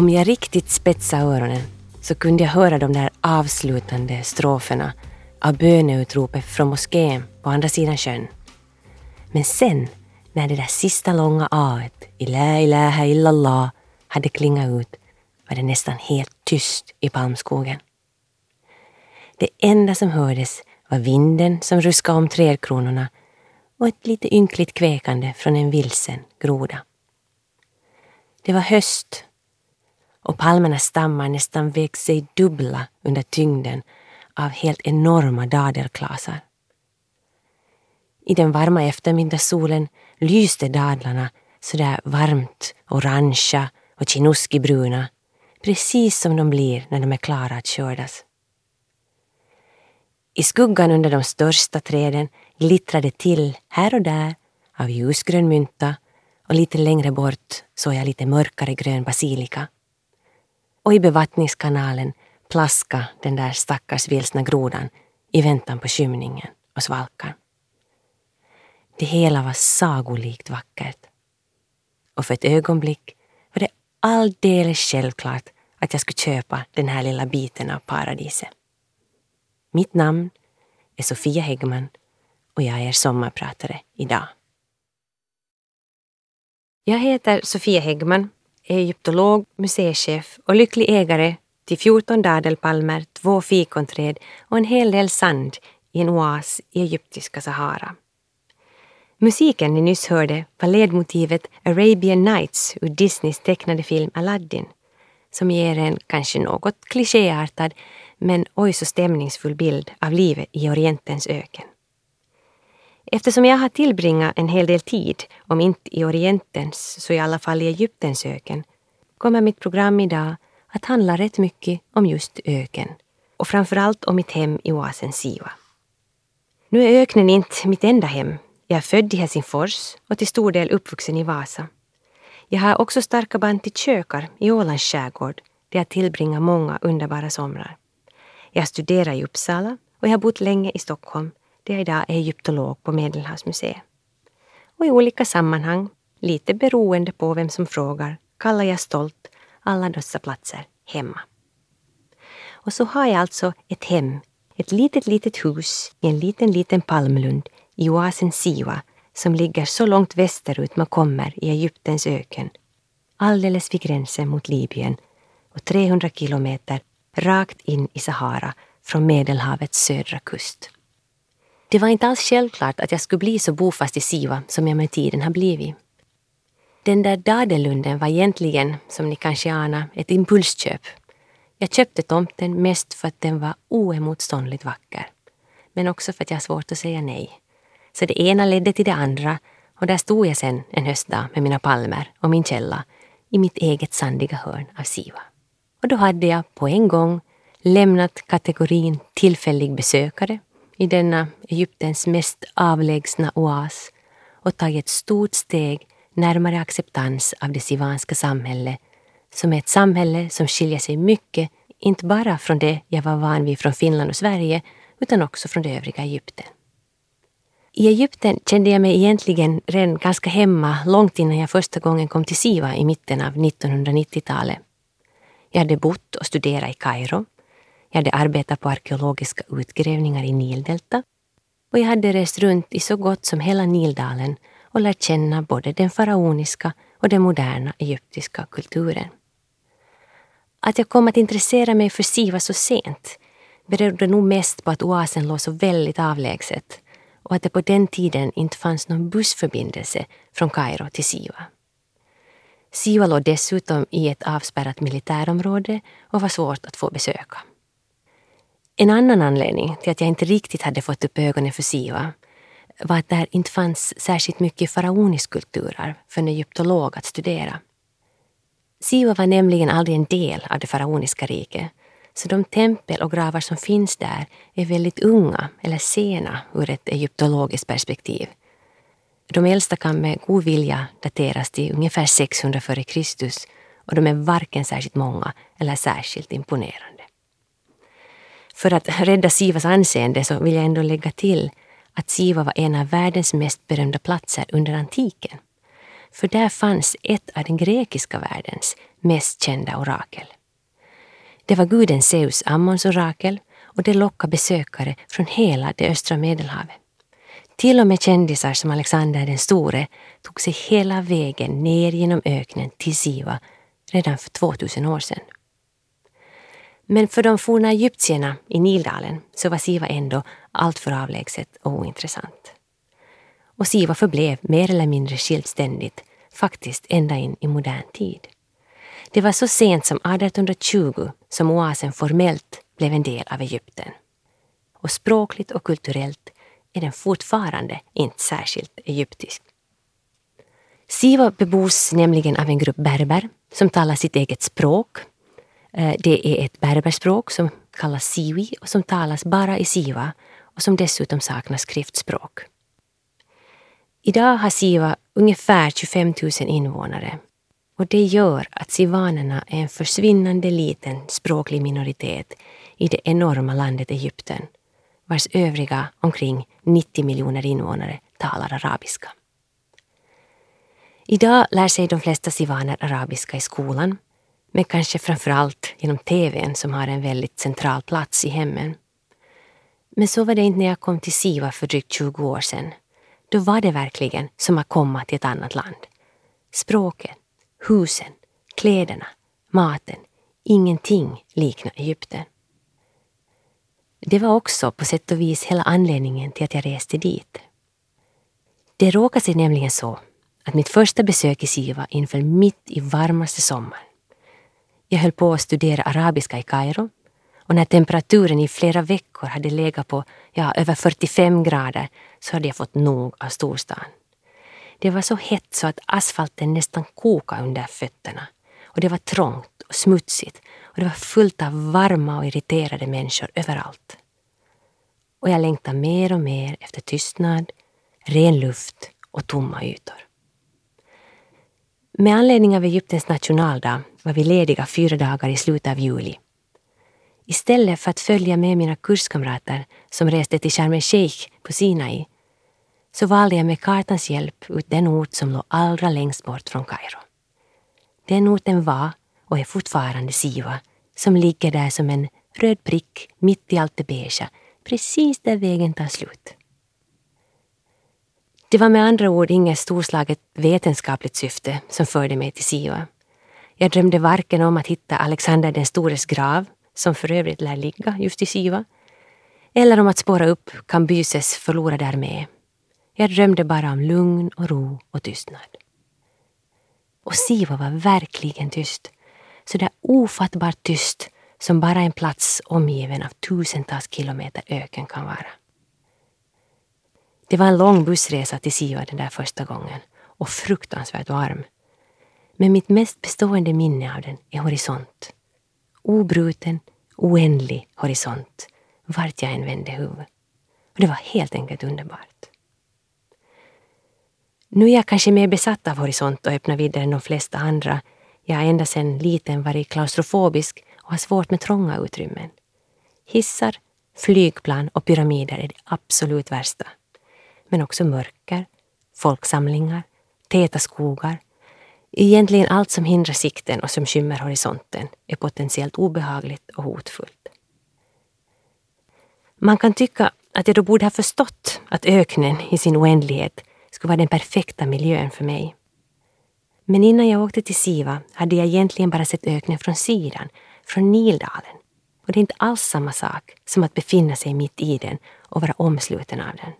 Om jag riktigt spetsade öronen så kunde jag höra de där avslutande stroferna av böneutropet från moskén på andra sidan sjön. Men sen, när det där sista långa aet, Ilä ilaha illallah, hade klingat ut var det nästan helt tyst i palmskogen. Det enda som hördes var vinden som ruskade om trädkronorna och ett lite ynkligt kväkande från en vilsen groda. Det var höst och palmernas stammar nästan vek sig dubbla under tyngden av helt enorma dadelklasar. I den varma eftermiddagssolen lyste dadlarna sådär varmt orangea och chinoskibruna, precis som de blir när de är klara att skördas. I skuggan under de största träden glittrade till här och där av ljusgrön mynta och lite längre bort såg jag lite mörkare grön basilika. Och i bevattningskanalen plaska den där stackars vilsna grodan i väntan på skymningen och svalkan. Det hela var sagolikt vackert. Och för ett ögonblick var det alldeles självklart att jag skulle köpa den här lilla biten av paradiset. Mitt namn är Sofia Häggman och jag är sommarpratare idag. Jag heter Sofia Häggman, egyptolog, museichef och lycklig ägare till 14 dadelpalmer, två fikonträd och en hel del sand i en oas i egyptiska Sahara. Musiken ni nyss hörde var ledmotivet Arabian Nights ur Disneys tecknade film Aladdin som ger en kanske något klichéartad men oj så stämningsfull bild av livet i Orientens öken. Eftersom jag har tillbringat en hel del tid, om inte i Orientens så i alla fall i Egyptens öken, kommer mitt program idag att handla rätt mycket om just öken och framförallt om mitt hem i oasen Siwa. Nu är öknen inte mitt enda hem. Jag är född i Helsingfors och till stor del uppvuxen i Vasa. Jag har också starka band till kökar i Ålands skärgård där jag tillbringar många underbara somrar. Jag studerar i Uppsala och jag har bott länge i Stockholm där jag idag är egyptolog på Medelhavsmuseet. Och i olika sammanhang, lite beroende på vem som frågar, kallar jag stolt alla dessa platser hemma. Och så har jag alltså ett hem, ett litet, litet hus i en liten, liten palmlund i oasen Siwa som ligger så långt västerut man kommer i Egyptens öken. Alldeles vid gränsen mot Libyen och 300 kilometer rakt in i Sahara från Medelhavets södra kust. Det var inte alls självklart att jag skulle bli så bofast i Siva som jag med tiden har blivit. Den där dadelunden var egentligen, som ni kanske anar, ett impulsköp. Jag köpte tomten mest för att den var oemotståndligt vacker. Men också för att jag har svårt att säga nej. Så det ena ledde till det andra och där stod jag sen en höstdag med mina palmer och min källa i mitt eget sandiga hörn av Siva. Och då hade jag på en gång lämnat kategorin tillfällig besökare i denna Egyptens mest avlägsna oas och tagit ett stort steg närmare acceptans av det sivanska samhället som är ett samhälle som skiljer sig mycket, inte bara från det jag var van vid från Finland och Sverige, utan också från det övriga Egypten. I Egypten kände jag mig egentligen redan ganska hemma långt innan jag första gången kom till Siva i mitten av 1990-talet. Jag hade bott och studerat i Kairo. Jag hade arbetat på arkeologiska utgrävningar i Nildelta och jag hade rest runt i så gott som hela Nildalen och lärt känna både den faraoniska och den moderna egyptiska kulturen. Att jag kom att intressera mig för Siva så sent berodde nog mest på att oasen låg så väldigt avlägset och att det på den tiden inte fanns någon bussförbindelse från Kairo till Siva. Siva låg dessutom i ett avspärrat militärområde och var svårt att få besöka. En annan anledning till att jag inte riktigt hade fått upp ögonen för Siva var att där inte fanns särskilt mycket faraonisk kulturarv för en egyptolog att studera. Siva var nämligen aldrig en del av det faraoniska riket så de tempel och gravar som finns där är väldigt unga eller sena ur ett egyptologiskt perspektiv. De äldsta kan med god vilja dateras till ungefär 600 f.Kr. och de är varken särskilt många eller särskilt imponerande. För att rädda Sivas anseende så vill jag ändå lägga till att Siva var en av världens mest berömda platser under antiken. för där fanns ett av den grekiska världens mest kända orakel. Det var guden Zeus Ammons orakel och det lockade besökare från hela det östra Medelhavet. Till och med kändisar som Alexander den store tog sig hela vägen ner genom öknen till Siva redan för 2000 år sedan. Men för de forna egyptierna i Nildalen så var Siva ändå alltför avlägset och ointressant. Och Siva förblev mer eller mindre självständigt, faktiskt ända in i modern tid. Det var så sent som 1820 som oasen formellt blev en del av Egypten. Och språkligt och kulturellt är den fortfarande inte särskilt egyptisk. Siva bebos nämligen av en grupp berber som talar sitt eget språk. Eh, det är ett berberspråk som kallas siwi och som talas bara i Siva och som dessutom saknar skriftspråk. Idag har Siva ungefär 25 000 invånare och det gör att sivanerna är en försvinnande liten språklig minoritet i det enorma landet Egypten vars övriga omkring 90 miljoner invånare talar arabiska. Idag lär sig de flesta sivaner arabiska i skolan, men kanske framför allt genom TVn som har en väldigt central plats i hemmen. Men så var det inte när jag kom till Siva för drygt 20 år sedan. Då var det verkligen som att komma till ett annat land. Språket, husen, kläderna, maten, ingenting liknar Egypten. Det var också på sätt och vis hela anledningen till att jag reste dit. Det råkade sig nämligen så att mitt första besök i Siva inföll mitt i varmaste sommaren. Jag höll på att studera arabiska i Kairo och när temperaturen i flera veckor hade legat på ja, över 45 grader så hade jag fått nog av storstan. Det var så hett så att asfalten nästan kokade under fötterna och det var trångt och smutsigt och det var fullt av varma och irriterade människor överallt. Och jag längtade mer och mer efter tystnad, ren luft och tomma ytor. Med anledning av Egyptens nationaldag var vi lediga fyra dagar i slutet av juli. Istället för att följa med mina kurskamrater som reste till Sharm el-Sheikh på Sinai så valde jag med kartans hjälp ut den ort som låg allra längst bort från Kairo. Den orten var och är fortfarande Siva som ligger där som en röd prick mitt i allt det beiga, precis där vägen tar slut. Det var med andra ord inget storslaget vetenskapligt syfte som förde mig till Siva. Jag drömde varken om att hitta Alexander den stores grav, som för övrigt lär ligga just i Siva, eller om att spåra upp Kambyses förlorade armé. Jag drömde bara om lugn och ro och tystnad. Och Siva var verkligen tyst så där ofattbart tyst som bara en plats omgiven av tusentals kilometer öken kan vara. Det var en lång bussresa till Siva den där första gången och fruktansvärt varm. Men mitt mest bestående minne av den är horisont. Obruten, oändlig horisont vart jag än vände huvudet. Och det var helt enkelt underbart. Nu är jag kanske mer besatt av horisont och öppna vidder än de flesta andra jag har ända sedan liten varit klaustrofobisk och har svårt med trånga utrymmen. Hissar, flygplan och pyramider är det absolut värsta. Men också mörker, folksamlingar, täta skogar. Egentligen allt som hindrar sikten och som skymmer horisonten är potentiellt obehagligt och hotfullt. Man kan tycka att jag då borde ha förstått att öknen i sin oändlighet skulle vara den perfekta miljön för mig. Men innan jag åkte till Siva hade jag egentligen bara sett öknen från sidan, från Nildalen. Och det är inte alls samma sak som att befinna sig mitt i den och vara omsluten av den.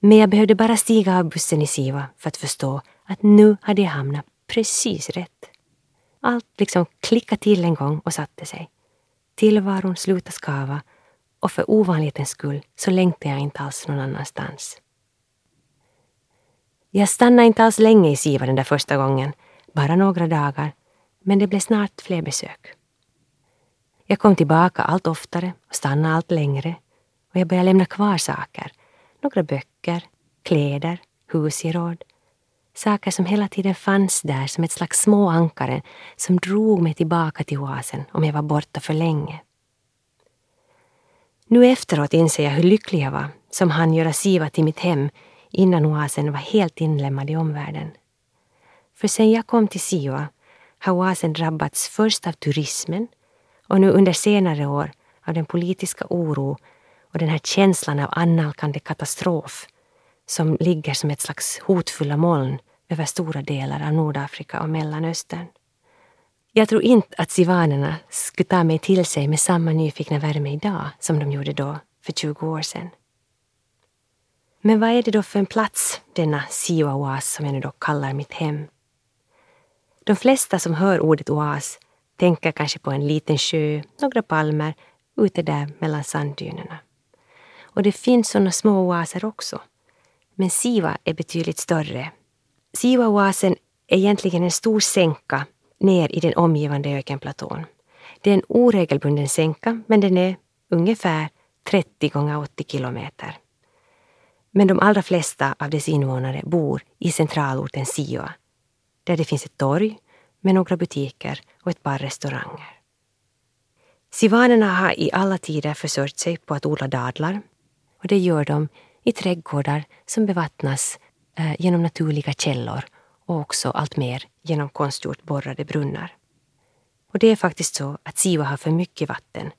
Men jag behövde bara stiga av bussen i Siva för att förstå att nu hade jag hamnat precis rätt. Allt liksom klickade till en gång och satte sig. Tillvaron slutade skava och för ovanlighetens skull så längtade jag inte alls någon annanstans. Jag stannade inte alls länge i Siva den där första gången, bara några dagar, men det blev snart fler besök. Jag kom tillbaka allt oftare och stannade allt längre och jag började lämna kvar saker. Några böcker, kläder, husgeråd. Saker som hela tiden fanns där som ett slags små ankaren som drog mig tillbaka till oasen om jag var borta för länge. Nu efteråt inser jag hur lycklig jag var som hann göra Siva till mitt hem innan oasen var helt inlemmad i omvärlden. För sen jag kom till Siva har oasen drabbats först av turismen och nu under senare år av den politiska oro och den här känslan av annalkande katastrof som ligger som ett slags hotfulla moln över stora delar av Nordafrika och Mellanöstern. Jag tror inte att sivanerna skulle ta mig till sig med samma nyfikna värme idag som de gjorde då, för 20 år sedan. Men vad är det då för en plats, denna Siwa-oas som jag nu då kallar mitt hem? De flesta som hör ordet oas tänker kanske på en liten sjö, några palmer, ute där mellan sanddynerna. Och det finns sådana små oaser också. Men Siva är betydligt större. Siva-oasen är egentligen en stor sänka ner i den omgivande ökenplatån. Det är en oregelbunden sänka, men den är ungefär 30 gånger 80 kilometer. Men de allra flesta av dess invånare bor i centralorten Siva, där det finns ett torg med några butiker och ett par restauranger. Sivanerna har i alla tider försörjt sig på att odla dadlar och det gör de i trädgårdar som bevattnas eh, genom naturliga källor och också allt mer genom konstgjort borrade brunnar. Och det är faktiskt så att Siva har för mycket vatten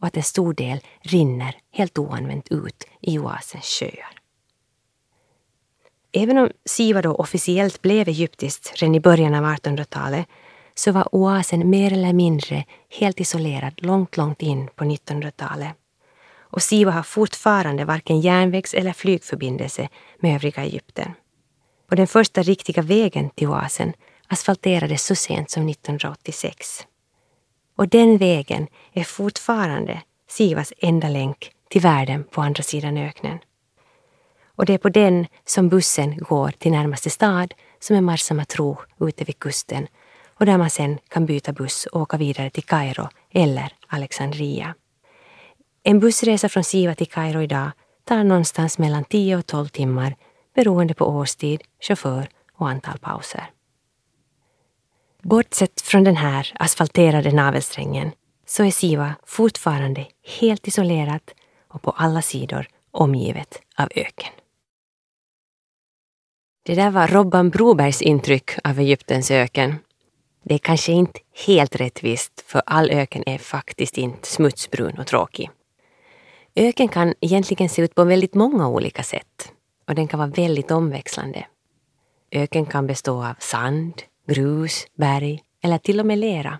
och att en stor del rinner helt oanvänt ut i oasens sjöar. Även om Siva då officiellt blev egyptiskt redan i början av 1800-talet så var oasen mer eller mindre helt isolerad långt, långt in på 1900-talet. Och Siva har fortfarande varken järnvägs eller flygförbindelse med övriga Egypten. Och den första riktiga vägen till oasen asfalterades så sent som 1986. Och den vägen är fortfarande Sivas enda länk till världen på andra sidan öknen. Och det är på den som bussen går till närmaste stad som är Marsa Matruh ute vid kusten och där man sen kan byta buss och åka vidare till Kairo eller Alexandria. En bussresa från Siva till Kairo idag tar någonstans mellan 10 och 12 timmar beroende på årstid, chaufför och antal pauser. Bortsett från den här asfalterade navelsträngen så är Siva fortfarande helt isolerat och på alla sidor omgivet av öken. Det där var Robban Brobergs intryck av Egyptens öken. Det är kanske inte helt rättvist, för all öken är faktiskt inte smutsbrun och tråkig. Öken kan egentligen se ut på väldigt många olika sätt och den kan vara väldigt omväxlande. Öken kan bestå av sand, grus, berg eller till och med lera.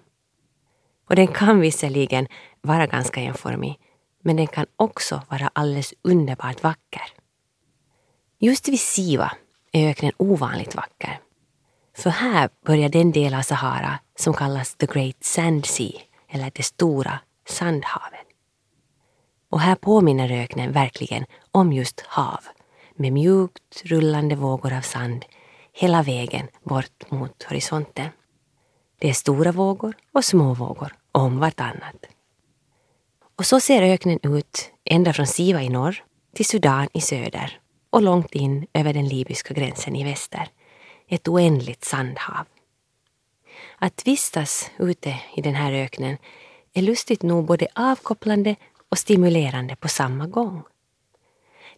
Och den kan visserligen vara ganska enformig, men den kan också vara alldeles underbart vacker. Just vid Siva är öknen ovanligt vacker. För här börjar den del av Sahara som kallas The Great Sand Sea, eller det stora sandhavet. Och här påminner öknen verkligen om just hav, med mjukt rullande vågor av sand hela vägen bort mot horisonten. Det är stora vågor och små vågor om vartannat. Och så ser öknen ut ända från Siva i norr till Sudan i söder och långt in över den libyska gränsen i väster. Ett oändligt sandhav. Att vistas ute i den här öknen är lustigt nog både avkopplande och stimulerande på samma gång.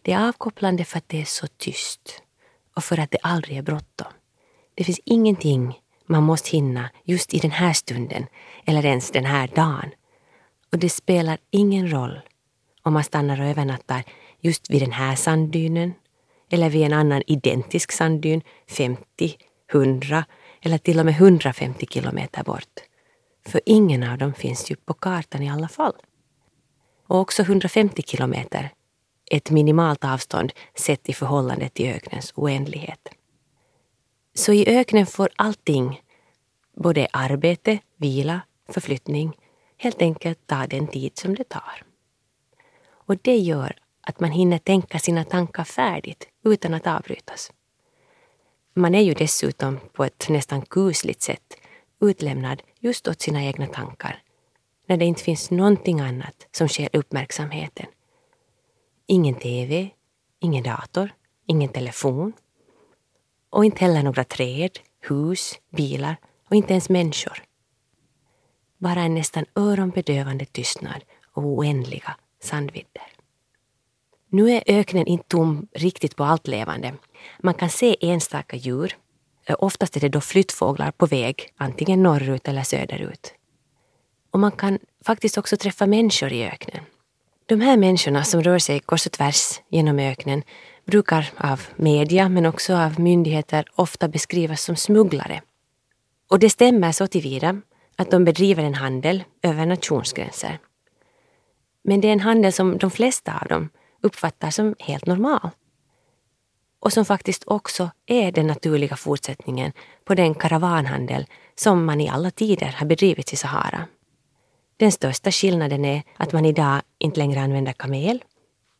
Det är avkopplande för att det är så tyst och för att det aldrig är bråttom. Det finns ingenting man måste hinna just i den här stunden eller ens den här dagen. Och det spelar ingen roll om man stannar och övernattar just vid den här sanddynen eller vid en annan identisk sanddyn 50, 100 eller till och med 150 kilometer bort. För ingen av dem finns ju på kartan i alla fall. Och också 150 kilometer, ett minimalt avstånd sett i förhållande till öknens oändlighet. Så i öknen får allting, både arbete, vila, förflyttning, helt enkelt ta den tid som det tar. Och det gör att man hinner tänka sina tankar färdigt utan att avbrytas. Man är ju dessutom på ett nästan kusligt sätt utlämnad just åt sina egna tankar när det inte finns någonting annat som sker uppmärksamheten. Ingen TV, ingen dator, ingen telefon och inte heller några träd, hus, bilar och inte ens människor. Bara en nästan öronbedövande tystnad och oändliga sandvidder. Nu är öknen inte tom riktigt på allt levande. Man kan se enstaka djur. Oftast är det då flyttfåglar på väg, antingen norrut eller söderut. Och man kan faktiskt också träffa människor i öknen. De här människorna som rör sig kors och tvärs genom öknen brukar av media men också av myndigheter ofta beskrivas som smugglare. Och det stämmer så tillvida att de bedriver en handel över nationsgränser. Men det är en handel som de flesta av dem uppfattar som helt normal. Och som faktiskt också är den naturliga fortsättningen på den karavanhandel som man i alla tider har bedrivit i Sahara. Den största skillnaden är att man idag inte längre använder kamel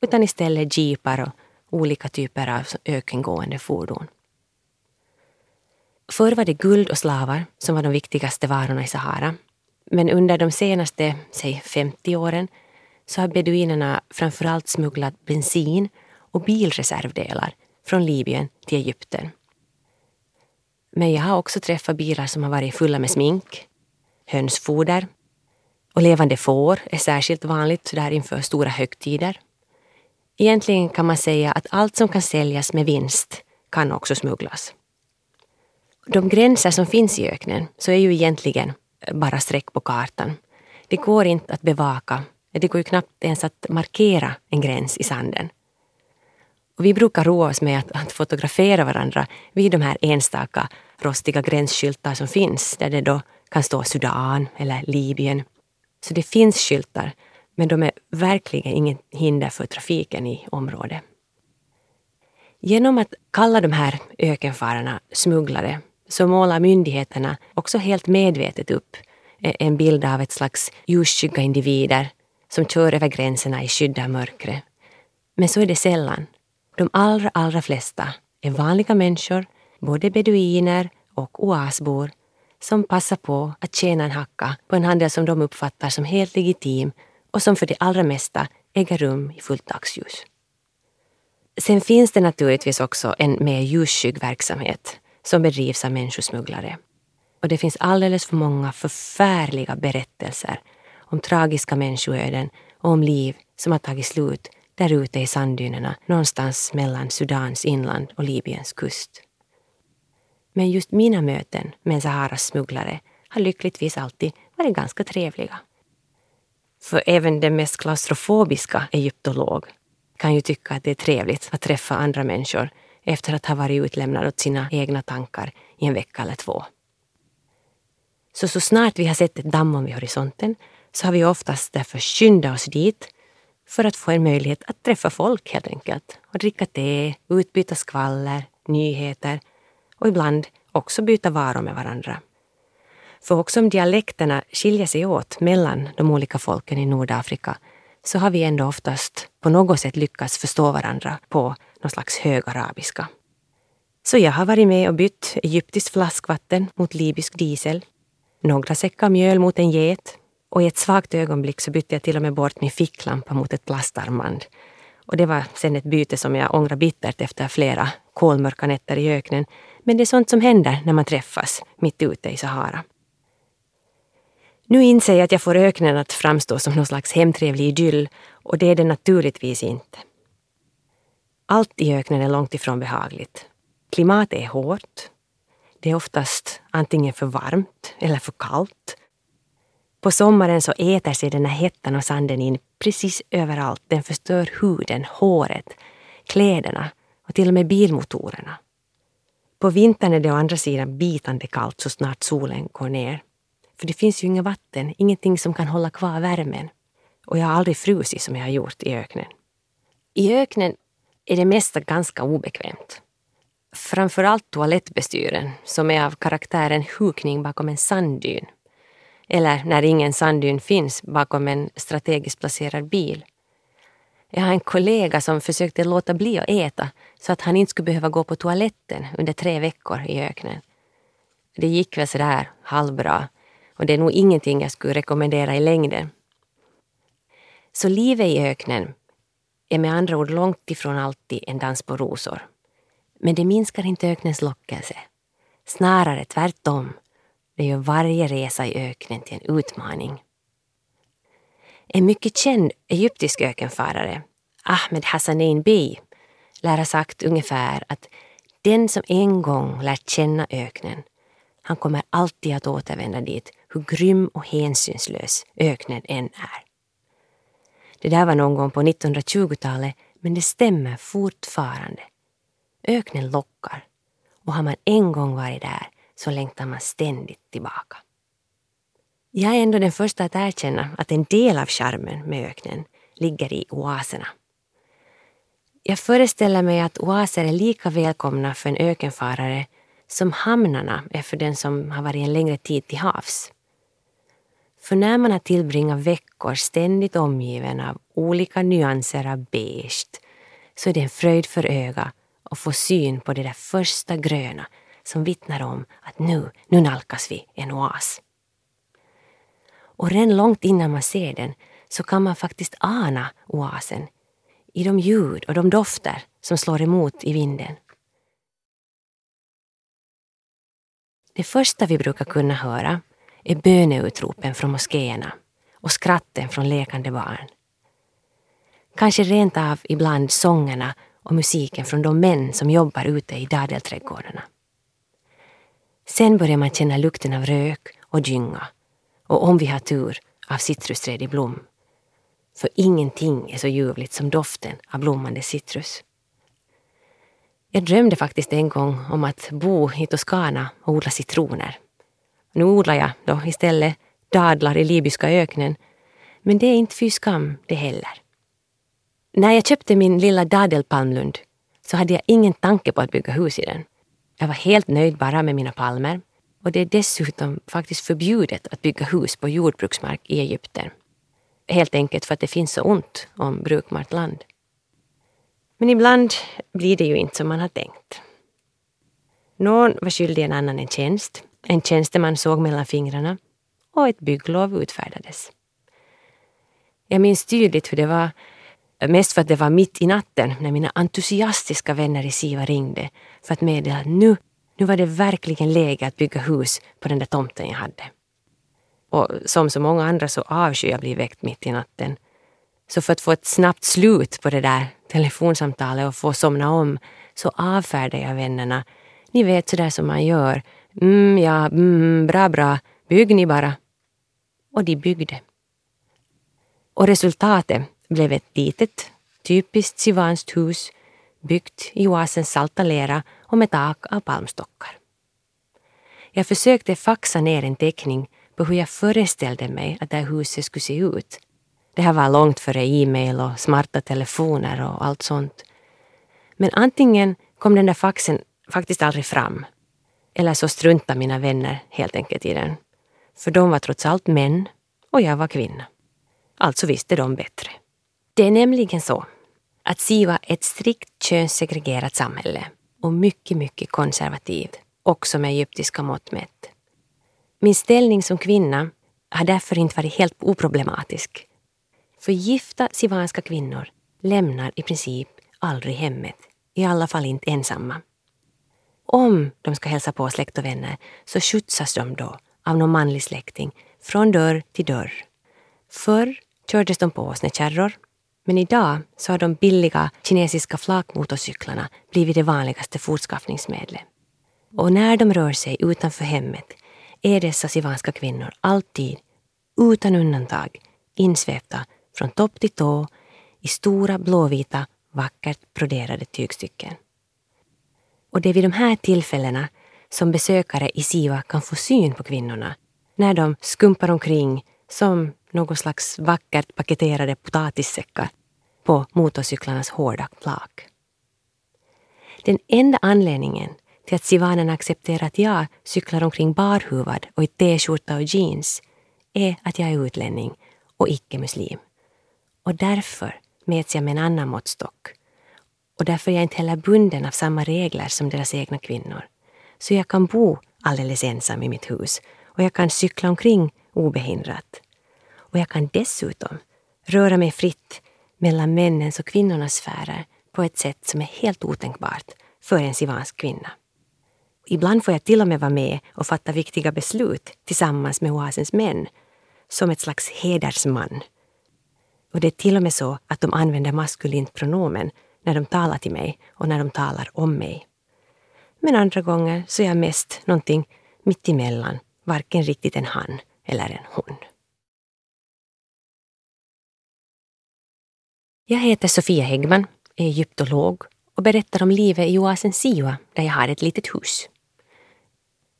utan istället jeepar och olika typer av ökengående fordon. Förr var det guld och slavar som var de viktigaste varorna i Sahara. Men under de senaste, säg 50 åren, så har beduinerna framförallt smugglat bensin och bilreservdelar från Libyen till Egypten. Men jag har också träffat bilar som har varit fulla med smink, hönsfoder och levande får är särskilt vanligt där inför stora högtider. Egentligen kan man säga att allt som kan säljas med vinst kan också smugglas. De gränser som finns i öknen så är ju egentligen bara streck på kartan. Det går inte att bevaka, det går ju knappt ens att markera en gräns i sanden. Och vi brukar roa oss med att, att fotografera varandra vid de här enstaka rostiga gränsskyltar som finns där det då kan stå Sudan eller Libyen så det finns skyltar, men de är verkligen inget hinder för trafiken i området. Genom att kalla de här ökenfararna smugglare så målar myndigheterna också helt medvetet upp eh, en bild av ett slags ljusskygga individer som kör över gränserna i skydd av mörkret. Men så är det sällan. De allra, allra flesta är vanliga människor, både beduiner och oasbor som passar på att tjäna en hacka på en handel som de uppfattar som helt legitim och som för det allra mesta äger rum i fullt dagsljus. Sen finns det naturligtvis också en mer ljusskygg verksamhet som bedrivs av människosmugglare. Och det finns alldeles för många förfärliga berättelser om tragiska människoöden och om liv som har tagit slut där ute i sanddynerna någonstans mellan Sudans inland och Libyens kust. Men just mina möten med Saharas smugglare har lyckligtvis alltid varit ganska trevliga. För även den mest klaustrofobiska egyptolog kan ju tycka att det är trevligt att träffa andra människor efter att ha varit utlämnad åt sina egna tankar i en vecka eller två. Så så snart vi har sett ett damm vid horisonten så har vi oftast därför skyndat oss dit för att få en möjlighet att träffa folk helt enkelt och dricka te, utbyta skvaller, nyheter och ibland också byta varor med varandra. För också om dialekterna skiljer sig åt mellan de olika folken i Nordafrika så har vi ändå oftast på något sätt lyckats förstå varandra på någon slags högarabiska. Så jag har varit med och bytt egyptiskt flaskvatten mot libysk diesel, några säckar mjöl mot en get och i ett svagt ögonblick så bytte jag till och med bort min ficklampa mot ett plastarmband. Och det var sen ett byte som jag ångrar bittert efter flera kolmörka nätter i öknen men det är sånt som händer när man träffas mitt ute i Sahara. Nu inser jag att jag får öknen att framstå som någon slags hemtrevlig idyll och det är det naturligtvis inte. Allt i öknen är långt ifrån behagligt. Klimatet är hårt. Det är oftast antingen för varmt eller för kallt. På sommaren så äter sig den här hettan och sanden in precis överallt. Den förstör huden, håret, kläderna och till och med bilmotorerna. På vintern är det å andra sidan bitande kallt så snart solen går ner. För det finns ju inga vatten, ingenting som kan hålla kvar värmen. Och jag har aldrig frusit som jag har gjort i öknen. I öknen är det mesta ganska obekvämt. Framförallt toalettbestyren som är av karaktären hukning bakom en sanddyn. Eller när ingen sanddyn finns bakom en strategiskt placerad bil. Jag har en kollega som försökte låta bli att äta så att han inte skulle behöva gå på toaletten under tre veckor i öknen. Det gick väl sådär halvbra och det är nog ingenting jag skulle rekommendera i längden. Så livet i öknen är med andra ord långt ifrån alltid en dans på rosor. Men det minskar inte öknens lockelse. Snarare tvärtom. Det gör varje resa i öknen till en utmaning. En mycket känd egyptisk ökenfarare, Ahmed Hassanein Bey lär ha sagt ungefär att den som en gång lärt känna öknen, han kommer alltid att återvända dit, hur grym och hänsynslös öknen än är. Det där var någon gång på 1920-talet, men det stämmer fortfarande. Öknen lockar och har man en gång varit där så längtar man ständigt tillbaka. Jag är ändå den första att erkänna att en del av charmen med öknen ligger i oaserna. Jag föreställer mig att oaser är lika välkomna för en ökenfarare som hamnarna är för den som har varit en längre tid till havs. För när man har tillbringat veckor ständigt omgiven av olika nyanser av beige så är det en fröjd för öga att få syn på det där första gröna som vittnar om att nu, nu nalkas vi en oas. Och redan långt innan man ser den så kan man faktiskt ana oasen i de ljud och de dofter som slår emot i vinden. Det första vi brukar kunna höra är böneutropen från moskéerna och skratten från lekande barn. Kanske rent av ibland sångerna och musiken från de män som jobbar ute i dadelträdgårdarna. Sen börjar man känna lukten av rök och dynga och om vi har tur av citrusträd i blom. För ingenting är så ljuvligt som doften av blommande citrus. Jag drömde faktiskt en gång om att bo i Toscana och odla citroner. Nu odlar jag då istället dadlar i libyska öknen, men det är inte fy skam det heller. När jag köpte min lilla dadelpalmlund så hade jag ingen tanke på att bygga hus i den. Jag var helt nöjd bara med mina palmer och det är dessutom faktiskt förbjudet att bygga hus på jordbruksmark i Egypten. Helt enkelt för att det finns så ont om brukbart land. Men ibland blir det ju inte som man har tänkt. Någon var skyldig en annan en tjänst. En tjänsteman såg mellan fingrarna och ett bygglov utfärdades. Jag minns tydligt hur det var, mest för att det var mitt i natten när mina entusiastiska vänner i Siva ringde för att meddela att nu, nu var det verkligen läge att bygga hus på den där tomten jag hade. Och som så många andra så avskyr jag bli väckt mitt i natten. Så för att få ett snabbt slut på det där telefonsamtalet och få somna om så avfärdar jag vännerna. Ni vet sådär som man gör. Mm, ja, mm, bra, bra. Bygg ni bara. Och de byggde. Och resultatet blev ett litet, typiskt sivanskt hus byggt i oasens salta lera och med tak av palmstockar. Jag försökte faxa ner en teckning på hur jag föreställde mig att det här huset skulle se ut. Det här var långt före e-mail och smarta telefoner och allt sånt. Men antingen kom den där faxen faktiskt aldrig fram. Eller så struntade mina vänner helt enkelt i den. För de var trots allt män och jag var kvinna. Alltså visste de bättre. Det är nämligen så att Siva är ett strikt könssegregerat samhälle och mycket, mycket konservativ, också med egyptiska mått mätt. Min ställning som kvinna har därför inte varit helt oproblematisk. För gifta sivanska kvinnor lämnar i princip aldrig hemmet, i alla fall inte ensamma. Om de ska hälsa på släkt och vänner så skjutsas de då av någon manlig släkting från dörr till dörr. Förr kördes de på åsnekärror men idag så har de billiga kinesiska flakmotorcyklarna blivit det vanligaste fortskaffningsmedlet. Och när de rör sig utanför hemmet är dessa sivanska kvinnor alltid, utan undantag, insvepta från topp till tå i stora blåvita, vackert broderade tygstycken. Och det är vid de här tillfällena som besökare i Siva kan få syn på kvinnorna när de skumpar omkring som någon slags vackert paketerade potatissäckar på motorcyklarnas hårda flak. Den enda anledningen till att Sivanen accepterar att jag cyklar omkring barhuvad och i t-skjorta och jeans är att jag är utlänning och icke-muslim. Och därför mäts jag med en annan måttstock. Och därför är jag inte heller bunden av samma regler som deras egna kvinnor. Så jag kan bo alldeles ensam i mitt hus och jag kan cykla omkring obehindrat. Och jag kan dessutom röra mig fritt mellan männens och kvinnornas sfärer på ett sätt som är helt otänkbart för en sivansk kvinna. Ibland får jag till och med vara med och fatta viktiga beslut tillsammans med oasens män, som ett slags hedersman. Och det är till och med så att de använder maskulint pronomen när de talar till mig och när de talar om mig. Men andra gånger så är jag mest någonting mittemellan, varken riktigt en han eller en hon. Jag heter Sofia Häggman, är egyptolog och berättar om livet i oasen Siwa där jag har ett litet hus.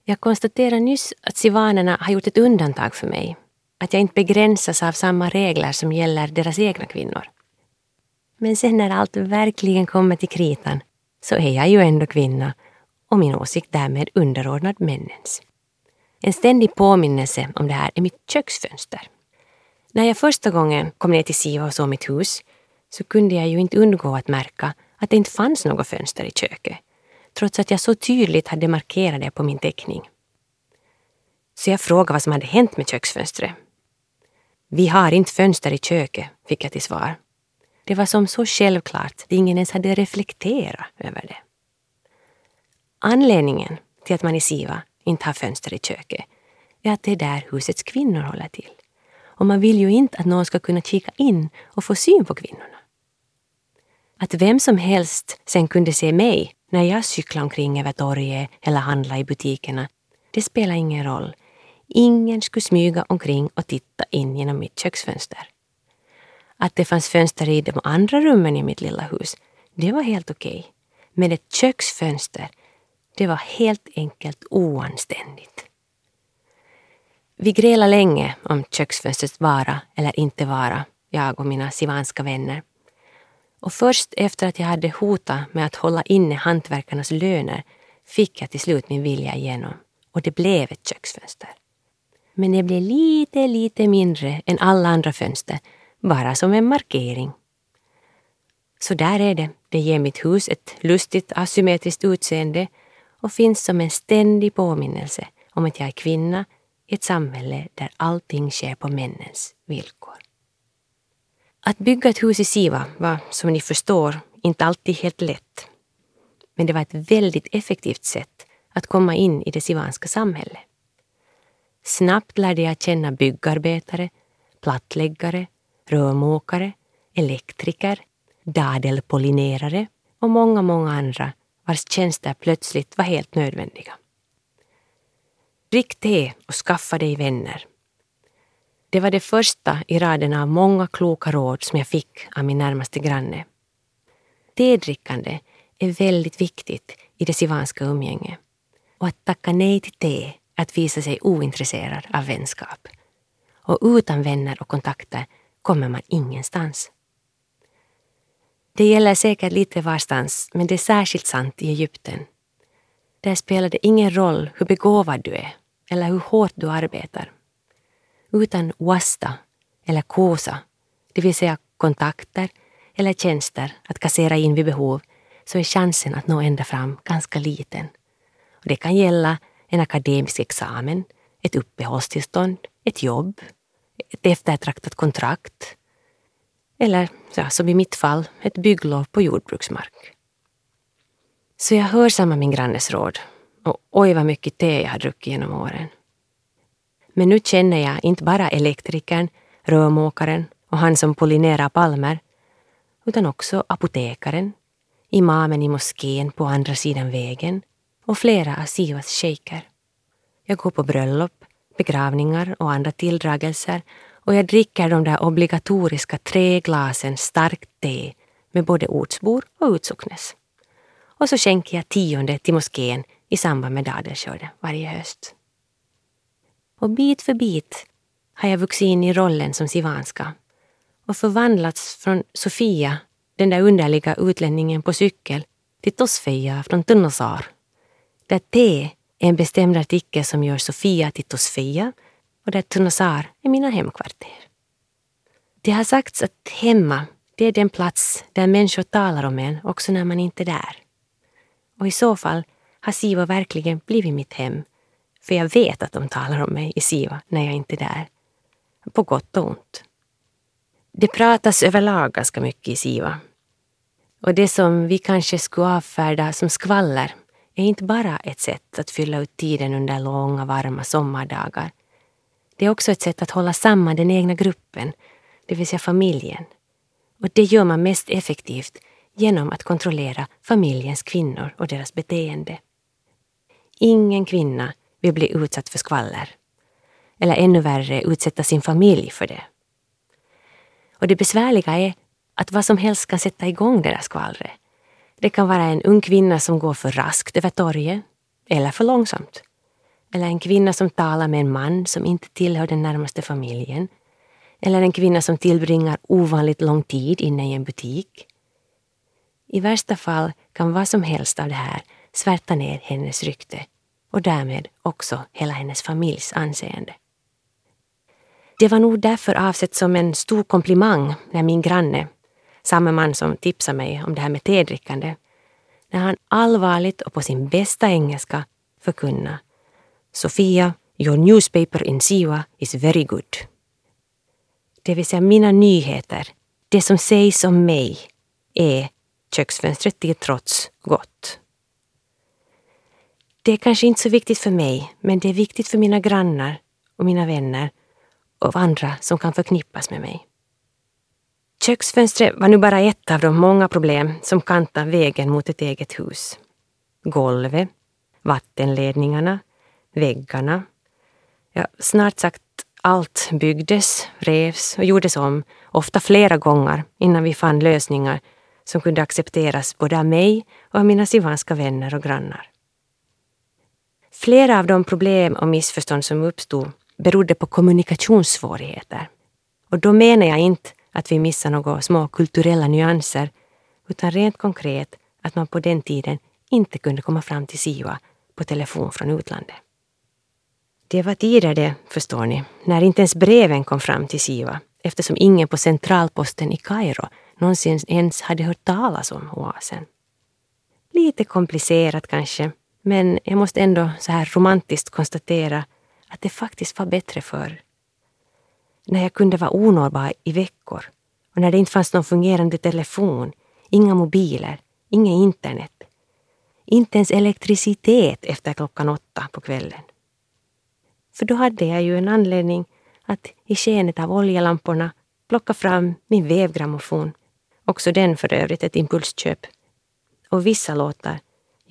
Jag konstaterade nyss att sivanerna har gjort ett undantag för mig. Att jag inte begränsas av samma regler som gäller deras egna kvinnor. Men sen när allt verkligen kommer till kritan så är jag ju ändå kvinna och min åsikt därmed underordnad männens. En ständig påminnelse om det här är mitt köksfönster. När jag första gången kom ner till Siva och såg mitt hus så kunde jag ju inte undgå att märka att det inte fanns något fönster i köket, trots att jag så tydligt hade markerat det på min teckning. Så jag frågade vad som hade hänt med köksfönstret. Vi har inte fönster i köket, fick jag till svar. Det var som så självklart att ingen ens hade reflekterat över det. Anledningen till att man i Siva inte har fönster i köket är att det är där husets kvinnor håller till. Och man vill ju inte att någon ska kunna kika in och få syn på kvinnorna. Att vem som helst sen kunde se mig när jag cyklade omkring över torget eller handlade i butikerna, det spelade ingen roll. Ingen skulle smyga omkring och titta in genom mitt köksfönster. Att det fanns fönster i de andra rummen i mitt lilla hus, det var helt okej. Okay. Men ett köksfönster, det var helt enkelt oanständigt. Vi grälade länge om köksfönstrets vara eller inte vara, jag och mina sivanska vänner. Och först efter att jag hade hotat med att hålla inne hantverkarnas löner fick jag till slut min vilja igenom och det blev ett köksfönster. Men det blev lite, lite mindre än alla andra fönster, bara som en markering. Så där är det. Det ger mitt hus ett lustigt asymmetriskt utseende och finns som en ständig påminnelse om att jag är kvinna i ett samhälle där allting sker på männens villkor. Att bygga ett hus i Siva var, som ni förstår, inte alltid helt lätt. Men det var ett väldigt effektivt sätt att komma in i det sivanska samhället. Snabbt lärde jag känna byggarbetare, plattläggare, rörmokare, elektriker, dadelpollinerare och många, många andra vars tjänster plötsligt var helt nödvändiga. Drick te och skaffa dig vänner. Det var det första i raden av många kloka råd som jag fick av min närmaste granne. Tedrickande är väldigt viktigt i det sivanska umgänget. Och att tacka nej till te är att visa sig ointresserad av vänskap. Och utan vänner och kontakter kommer man ingenstans. Det gäller säkert lite varstans, men det är särskilt sant i Egypten. Där spelar det ingen roll hur begåvad du är eller hur hårt du arbetar. Utan wasta eller kosa, det vill säga kontakter eller tjänster att kassera in vid behov, så är chansen att nå ända fram ganska liten. Och det kan gälla en akademisk examen, ett uppehållstillstånd, ett jobb, ett eftertraktat kontrakt eller, ja, som i mitt fall, ett bygglov på jordbruksmark. Så jag hörsammar min grannes råd och oj vad mycket te jag har druckit genom åren. Men nu känner jag inte bara elektrikern, rörmokaren och han som pollinerar palmer, utan också apotekaren, imamen i moskén på andra sidan vägen och flera av Sivas shejker. Jag går på bröllop, begravningar och andra tilldragelser och jag dricker de där obligatoriska tre glasen starkt te med både ortsbor och utsocknes. Och så skänker jag tionde till moskén i samband med dadelskörden varje höst. Och bit för bit har jag vuxit in i rollen som sivanska och förvandlats från Sofia, den där underliga utlänningen på cykel, till Tosfeja från Tunnosar. Där T är en bestämd artikel som gör Sofia till Tosfeja och där Tunnosar är mina hemkvarter. Det har sagts att hemma, det är den plats där människor talar om en också när man inte är där. Och i så fall har Sivo verkligen blivit mitt hem för jag vet att de talar om mig i Siva när jag inte är där. På gott och ont. Det pratas överlag ganska mycket i Siva. Och det som vi kanske skulle avfärda som skvaller är inte bara ett sätt att fylla ut tiden under långa varma sommardagar. Det är också ett sätt att hålla samman den egna gruppen det vill säga familjen. Och det gör man mest effektivt genom att kontrollera familjens kvinnor och deras beteende. Ingen kvinna vill bli utsatt för skvaller. Eller ännu värre, utsätta sin familj för det. Och det besvärliga är att vad som helst kan sätta igång det där skvallret. Det kan vara en ung kvinna som går för raskt över torget, eller för långsamt. Eller en kvinna som talar med en man som inte tillhör den närmaste familjen. Eller en kvinna som tillbringar ovanligt lång tid inne i en butik. I värsta fall kan vad som helst av det här svärta ner hennes rykte och därmed också hela hennes familjs anseende. Det var nog därför avsett som en stor komplimang när min granne, samma man som tipsade mig om det här med tedrickande, när han allvarligt och på sin bästa engelska förkunna Sofia, your newspaper in Siwa is very good. Det vill säga mina nyheter, det som sägs om mig, är köksfönstret till trots gott. Det är kanske inte så viktigt för mig, men det är viktigt för mina grannar och mina vänner och andra som kan förknippas med mig. Köksfönstret var nu bara ett av de många problem som kantar vägen mot ett eget hus. Golvet, vattenledningarna, väggarna. Ja, snart sagt allt byggdes, revs och gjordes om, ofta flera gånger innan vi fann lösningar som kunde accepteras både av mig och av mina sivanska vänner och grannar. Flera av de problem och missförstånd som uppstod berodde på kommunikationssvårigheter. Och då menar jag inte att vi missar några små kulturella nyanser, utan rent konkret att man på den tiden inte kunde komma fram till Siwa på telefon från utlandet. Det var tider det, förstår ni, när inte ens breven kom fram till Siwa eftersom ingen på centralposten i Kairo någonsin ens hade hört talas om oasen. Lite komplicerat kanske, men jag måste ändå så här romantiskt konstatera att det faktiskt var bättre förr. När jag kunde vara onåbar i veckor och när det inte fanns någon fungerande telefon, inga mobiler, inget internet. Inte ens elektricitet efter klockan åtta på kvällen. För då hade jag ju en anledning att i skenet av oljelamporna plocka fram min vevgrammofon. Också den för övrigt ett impulsköp. Och vissa låtar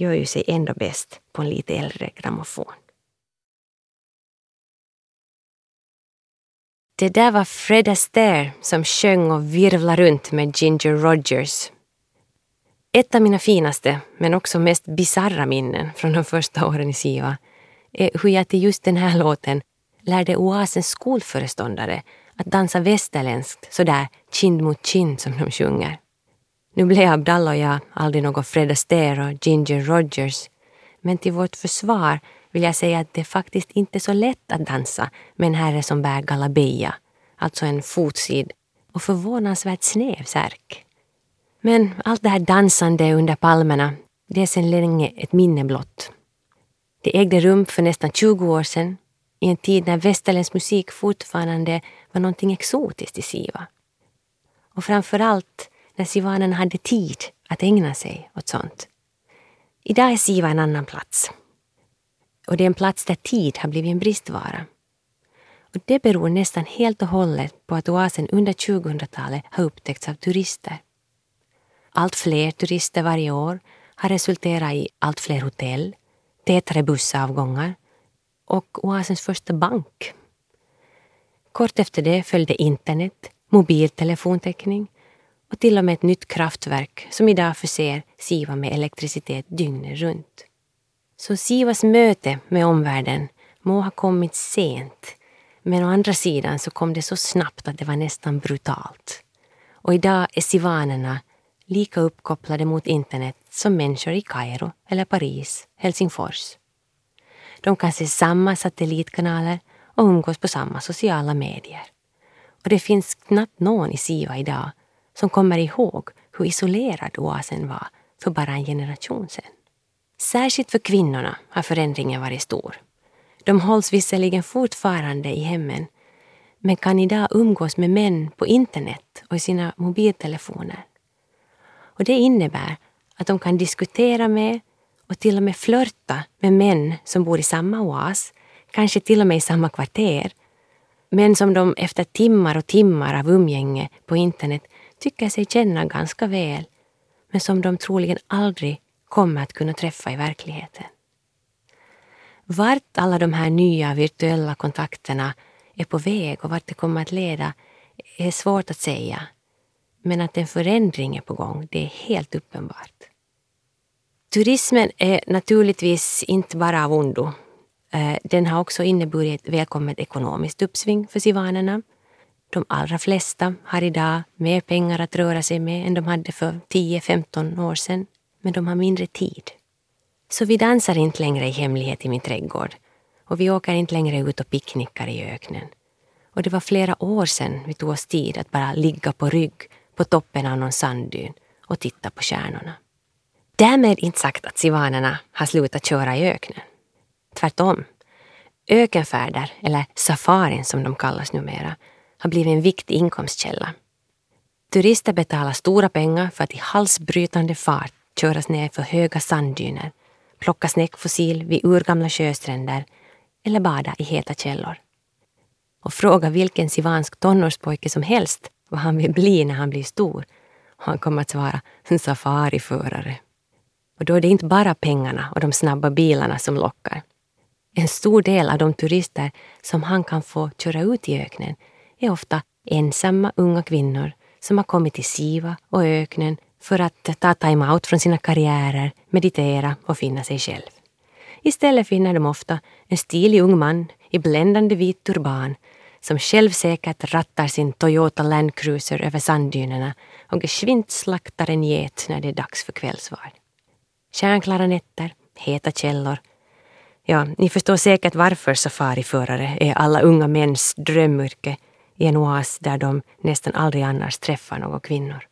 gör ju sig ändå bäst på en lite äldre grammofon. Det där var Fred Astaire som sjöng och virvlade runt med Ginger Rogers. Ett av mina finaste, men också mest bizarra minnen från de första åren i Siva är hur jag till just den här låten lärde Oasens skolföreståndare att dansa västerländskt sådär kind mot kind som de sjunger. Nu blev Abdallah och jag aldrig något Fred Astaire och Ginger Rogers, men till vårt försvar vill jag säga att det faktiskt inte är så lätt att dansa med en herre som bär galabeja, alltså en fotsid och förvånansvärt snäv särk. Men allt det här dansande under palmerna, det är sedan länge ett minne blott. Det ägde rum för nästan 20 år sedan, i en tid när västerländsk musik fortfarande var någonting exotiskt i Siva. Och framför allt när sivanerna hade tid att ägna sig åt sånt. Idag är Siva en annan plats. Och det är en plats där tid har blivit en bristvara. Och det beror nästan helt och hållet på att oasen under 2000-talet har upptäckts av turister. Allt fler turister varje år har resulterat i allt fler hotell, tätare bussavgångar och oasens första bank. Kort efter det följde internet, mobiltelefontäckning och till och med ett nytt kraftverk som idag förser Siva med elektricitet dygnet runt. Så Sivas möte med omvärlden må ha kommit sent, men å andra sidan så kom det så snabbt att det var nästan brutalt. Och idag är sivanerna lika uppkopplade mot internet som människor i Kairo eller Paris, Helsingfors. De kan se samma satellitkanaler och umgås på samma sociala medier. Och det finns knappt någon i Siva idag som kommer ihåg hur isolerad oasen var för bara en generation sedan. Särskilt för kvinnorna har förändringen varit stor. De hålls visserligen fortfarande i hemmen men kan idag umgås med män på internet och i sina mobiltelefoner. Och det innebär att de kan diskutera med och till och med flörta med män som bor i samma oas, kanske till och med i samma kvarter, men som de efter timmar och timmar av umgänge på internet tycker sig känna ganska väl, men som de troligen aldrig kommer att kunna träffa i verkligheten. Vart alla de här nya virtuella kontakterna är på väg och vart det kommer att leda är svårt att säga. Men att en förändring är på gång, det är helt uppenbart. Turismen är naturligtvis inte bara av ondo. Eh, den har också inneburit ett välkommet ekonomiskt uppsving för sivanerna. De allra flesta har idag mer pengar att röra sig med än de hade för 10-15 år sedan. Men de har mindre tid. Så vi dansar inte längre i hemlighet i min trädgård. Och vi åker inte längre ut och picknickar i öknen. Och det var flera år sedan vi tog oss tid att bara ligga på rygg på toppen av någon sanddyn och titta på stjärnorna. Därmed inte sagt att sivanerna har slutat köra i öknen. Tvärtom. Ökenfärder, eller safarin som de kallas numera, har blivit en viktig inkomstkälla. Turister betalar stora pengar för att i halsbrytande fart köras ner för höga sanddyner, plocka snäckfossil vid urgamla sjöstränder eller bada i heta källor. Och fråga vilken sivansk tonårspojke som helst vad han vill bli när han blir stor. Och han kommer att svara safariförare. Och då är det inte bara pengarna och de snabba bilarna som lockar. En stor del av de turister som han kan få köra ut i öknen är ofta ensamma unga kvinnor som har kommit till Siva och öknen för att ta time-out från sina karriärer, meditera och finna sig själv. Istället finner de ofta en stilig ung man i bländande vit turban som självsäkert rattar sin Toyota Land Cruiser över sanddynerna och geschwint slaktar en get när det är dags för kvällsvard. Kärnklara nätter, heta källor. Ja, ni förstår säkert varför safariförare är alla unga mäns drömyrke i en oas där de nästan aldrig annars träffar några kvinnor.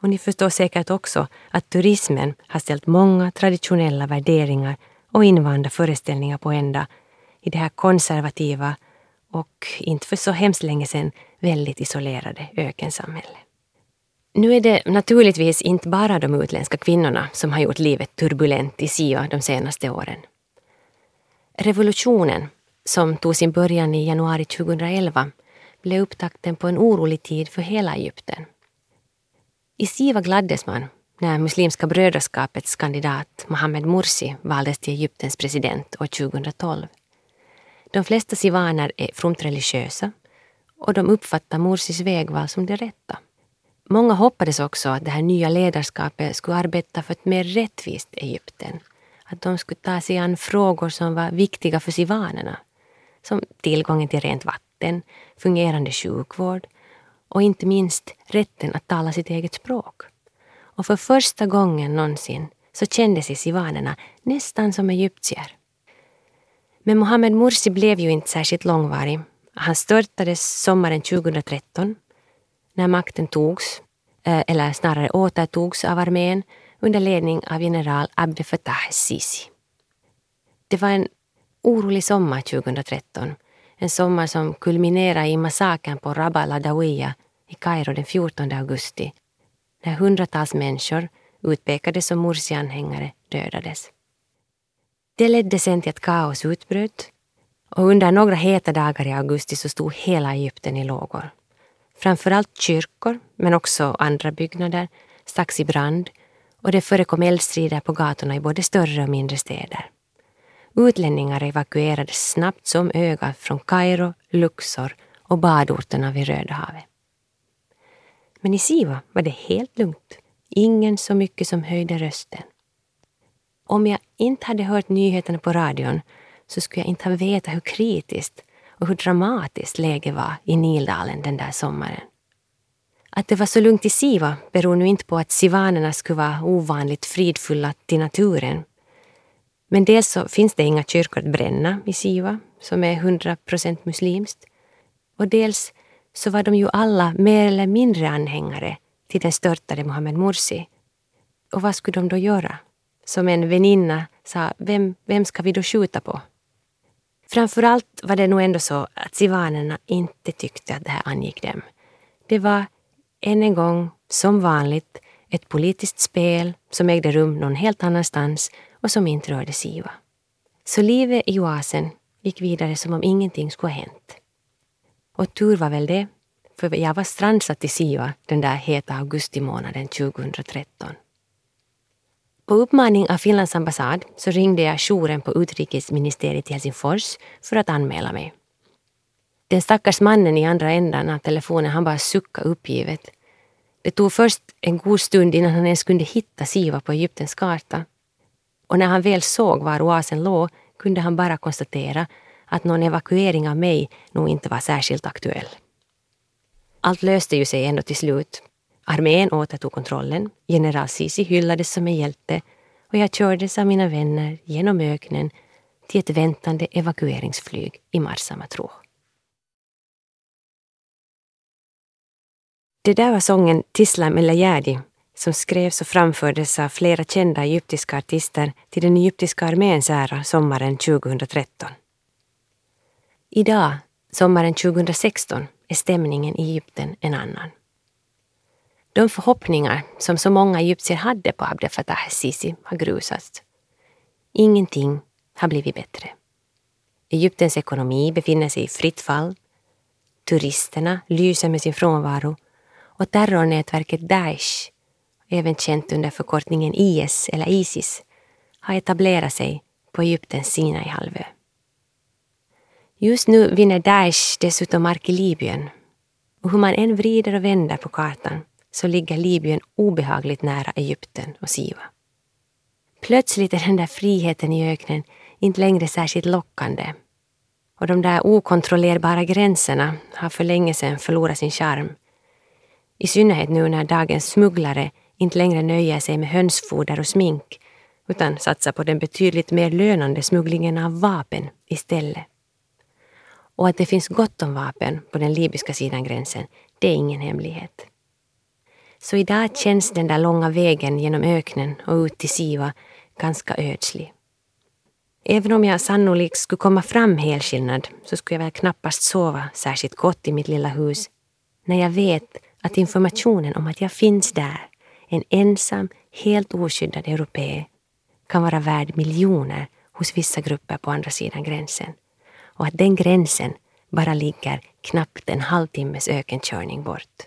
Och ni förstår säkert också att turismen har ställt många traditionella värderingar och invanda föreställningar på ända i det här konservativa och inte för så hemskt länge sedan väldigt isolerade ökensamhället. Nu är det naturligtvis inte bara de utländska kvinnorna som har gjort livet turbulent i Sia de senaste åren. Revolutionen, som tog sin början i januari 2011, blev upptakten på en orolig tid för hela Egypten. I Siva gladdes man när Muslimska brödraskapets kandidat Mohammed Mursi valdes till Egyptens president år 2012. De flesta sivaner är fromt religiösa och de uppfattar Mursis vägval som det rätta. Många hoppades också att det här nya ledarskapet skulle arbeta för ett mer rättvist Egypten. Att de skulle ta sig an frågor som var viktiga för sivanerna. Som tillgången till rent vatten, fungerande sjukvård och inte minst rätten att tala sitt eget språk. Och för första gången någonsin så kände sig sivanerna nästan som egyptier. Men Mohammed Mursi blev ju inte särskilt långvarig. Han störtades sommaren 2013 när makten togs, eh, eller snarare återtogs av armén under ledning av general Abdel Fattah Sisi. Det var en orolig sommar 2013. En sommar som kulminerade i massakern på Rabba Ladawiya i Kairo den 14 augusti när hundratals människor, utpekade som Mursi-anhängare, dödades. Det ledde sen till att kaos utbröt och under några heta dagar i augusti så stod hela Egypten i lågor. Framförallt kyrkor, men också andra byggnader, stacks i brand och det förekom eldstrider på gatorna i både större och mindre städer. Utlänningar evakuerades snabbt som ögat från Kairo, Luxor och badorterna vid Röda havet. Men i Siva var det helt lugnt. Ingen så mycket som höjde rösten. Om jag inte hade hört nyheterna på radion så skulle jag inte ha vetat hur kritiskt och hur dramatiskt läget var i Nildalen den där sommaren. Att det var så lugnt i Siva beror nu inte på att sivanerna skulle vara ovanligt fridfulla till naturen. Men dels så finns det inga kyrkor att bränna i Siva, som är 100 procent muslimskt. Och dels så var de ju alla mer eller mindre anhängare till den störtade Mohammed Mursi. Och vad skulle de då göra? Som en väninna sa, vem, vem ska vi då skjuta på? Framförallt var det nog ändå så att sivanerna inte tyckte att det här angick dem. Det var än en gång, som vanligt, ett politiskt spel som ägde rum någon helt annanstans och som inte rörde Siva. Så livet i oasen gick vidare som om ingenting skulle ha hänt. Och tur var väl det, för jag var strandsatt i Siva den där heta augustimånaden 2013. På uppmaning av Finlands ambassad så ringde jag jouren på utrikesministeriet i Helsingfors för att anmäla mig. Den stackars mannen i andra änden av telefonen han bara suckade uppgivet. Det tog först en god stund innan han ens kunde hitta Siva på Egyptens karta. Och när han väl såg var oasen låg kunde han bara konstatera att någon evakuering av mig nog inte var särskilt aktuell. Allt löste ju sig ändå till slut. Armén återtog kontrollen, general Sisi hyllades som en hjälte och jag kördes av mina vänner genom öknen till ett väntande evakueringsflyg i Marsamatro. Det där var sången Tislam eller Ayadi som skrevs och framfördes av flera kända egyptiska artister till den egyptiska arméns ära sommaren 2013. Idag, sommaren 2016, är stämningen i Egypten en annan. De förhoppningar som så många egyptier hade på Abdel Fattah Sisi har grusats. Ingenting har blivit bättre. Egyptens ekonomi befinner sig i fritt fall. Turisterna lyser med sin frånvaro och terrornätverket Daesh, även känt under förkortningen IS eller Isis, har etablerat sig på Egyptens Sinaihalvö. Just nu vinner Daesh dessutom mark i Libyen. Och hur man än vrider och vänder på kartan så ligger Libyen obehagligt nära Egypten och Siva. Plötsligt är den där friheten i öknen inte längre särskilt lockande. Och de där okontrollerbara gränserna har för länge sedan förlorat sin charm. I synnerhet nu när dagens smugglare inte längre nöjer sig med hönsfoder och smink utan satsar på den betydligt mer lönande smugglingen av vapen istället. Och att det finns gott om vapen på den libyska sidan gränsen, det är ingen hemlighet. Så idag känns den där långa vägen genom öknen och ut till Siva ganska ödslig. Även om jag sannolikt skulle komma fram helskillnad så skulle jag väl knappast sova särskilt gott i mitt lilla hus när jag vet att informationen om att jag finns där, en ensam, helt oskyddad europé, kan vara värd miljoner hos vissa grupper på andra sidan gränsen och att den gränsen bara ligger knappt en halvtimmes ökenkörning bort.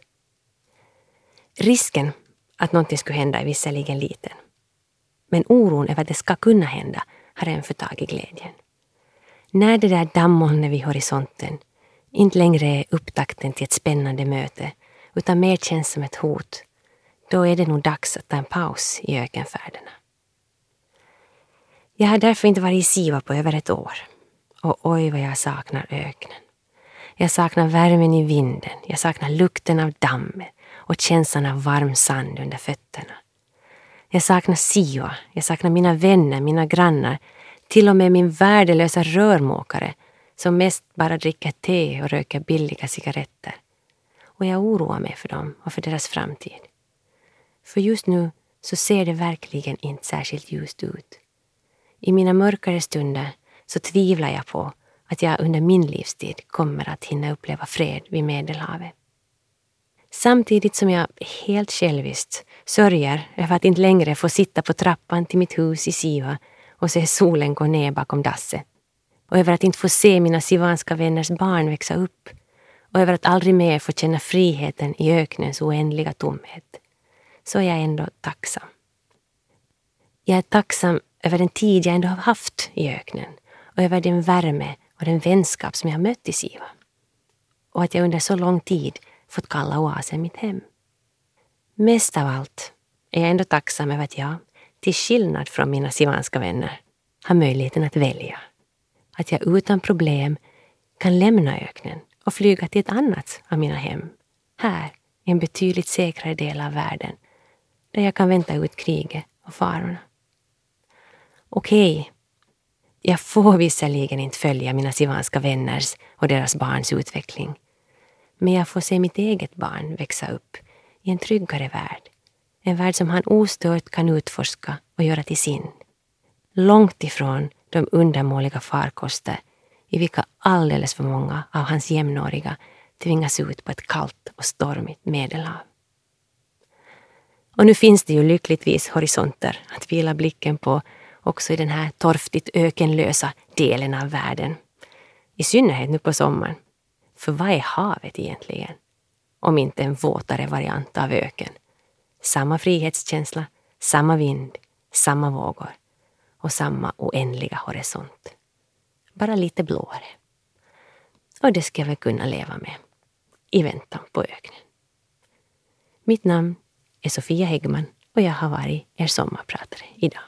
Risken att någonting skulle hända är visserligen liten. Men oron över att det ska kunna hända har än förtagit glädjen. När det där dammolnet vid horisonten inte längre är upptakten till ett spännande möte utan mer känns som ett hot, då är det nog dags att ta en paus i ökenfärderna. Jag har därför inte varit i Siva på över ett år. Och oj vad jag saknar öknen. Jag saknar värmen i vinden, jag saknar lukten av dammet och känslan av varm sand under fötterna. Jag saknar Siva, jag saknar mina vänner, mina grannar, till och med min värdelösa rörmokare som mest bara dricker te och röker billiga cigaretter. Och jag oroar mig för dem och för deras framtid. För just nu så ser det verkligen inte särskilt ljust ut. I mina mörkare stunder så tvivlar jag på att jag under min livstid kommer att hinna uppleva fred vid Medelhavet. Samtidigt som jag helt själviskt sörjer över att inte längre få sitta på trappan till mitt hus i Siva och se solen gå ner bakom dasset. Och över att inte få se mina sivanska vänners barn växa upp. Och över att aldrig mer få känna friheten i öknens oändliga tomhet. Så är jag ändå tacksam. Jag är tacksam över den tid jag ändå har haft i öknen och över den värme och den vänskap som jag mött i Siva. Och att jag under så lång tid fått kalla oasen mitt hem. Mest av allt är jag ändå tacksam över att jag, till skillnad från mina sivanska vänner, har möjligheten att välja. Att jag utan problem kan lämna öknen och flyga till ett annat av mina hem. Här, i en betydligt säkrare del av världen, där jag kan vänta ut kriget och farorna. Okej, okay, jag får visserligen inte följa mina sivanska vänners och deras barns utveckling. Men jag får se mitt eget barn växa upp i en tryggare värld. En värld som han ostört kan utforska och göra till sin. Långt ifrån de undermåliga farkoster i vilka alldeles för många av hans jämnåriga tvingas ut på ett kallt och stormigt medelhav. Och nu finns det ju lyckligtvis horisonter att vila blicken på också i den här torftigt ökenlösa delen av världen. I synnerhet nu på sommaren. För vad är havet egentligen? Om inte en våtare variant av öken. Samma frihetskänsla, samma vind, samma vågor och samma oändliga horisont. Bara lite blåare. Och det ska jag väl kunna leva med i väntan på öknen. Mitt namn är Sofia Häggman och jag har varit er sommarpratare idag.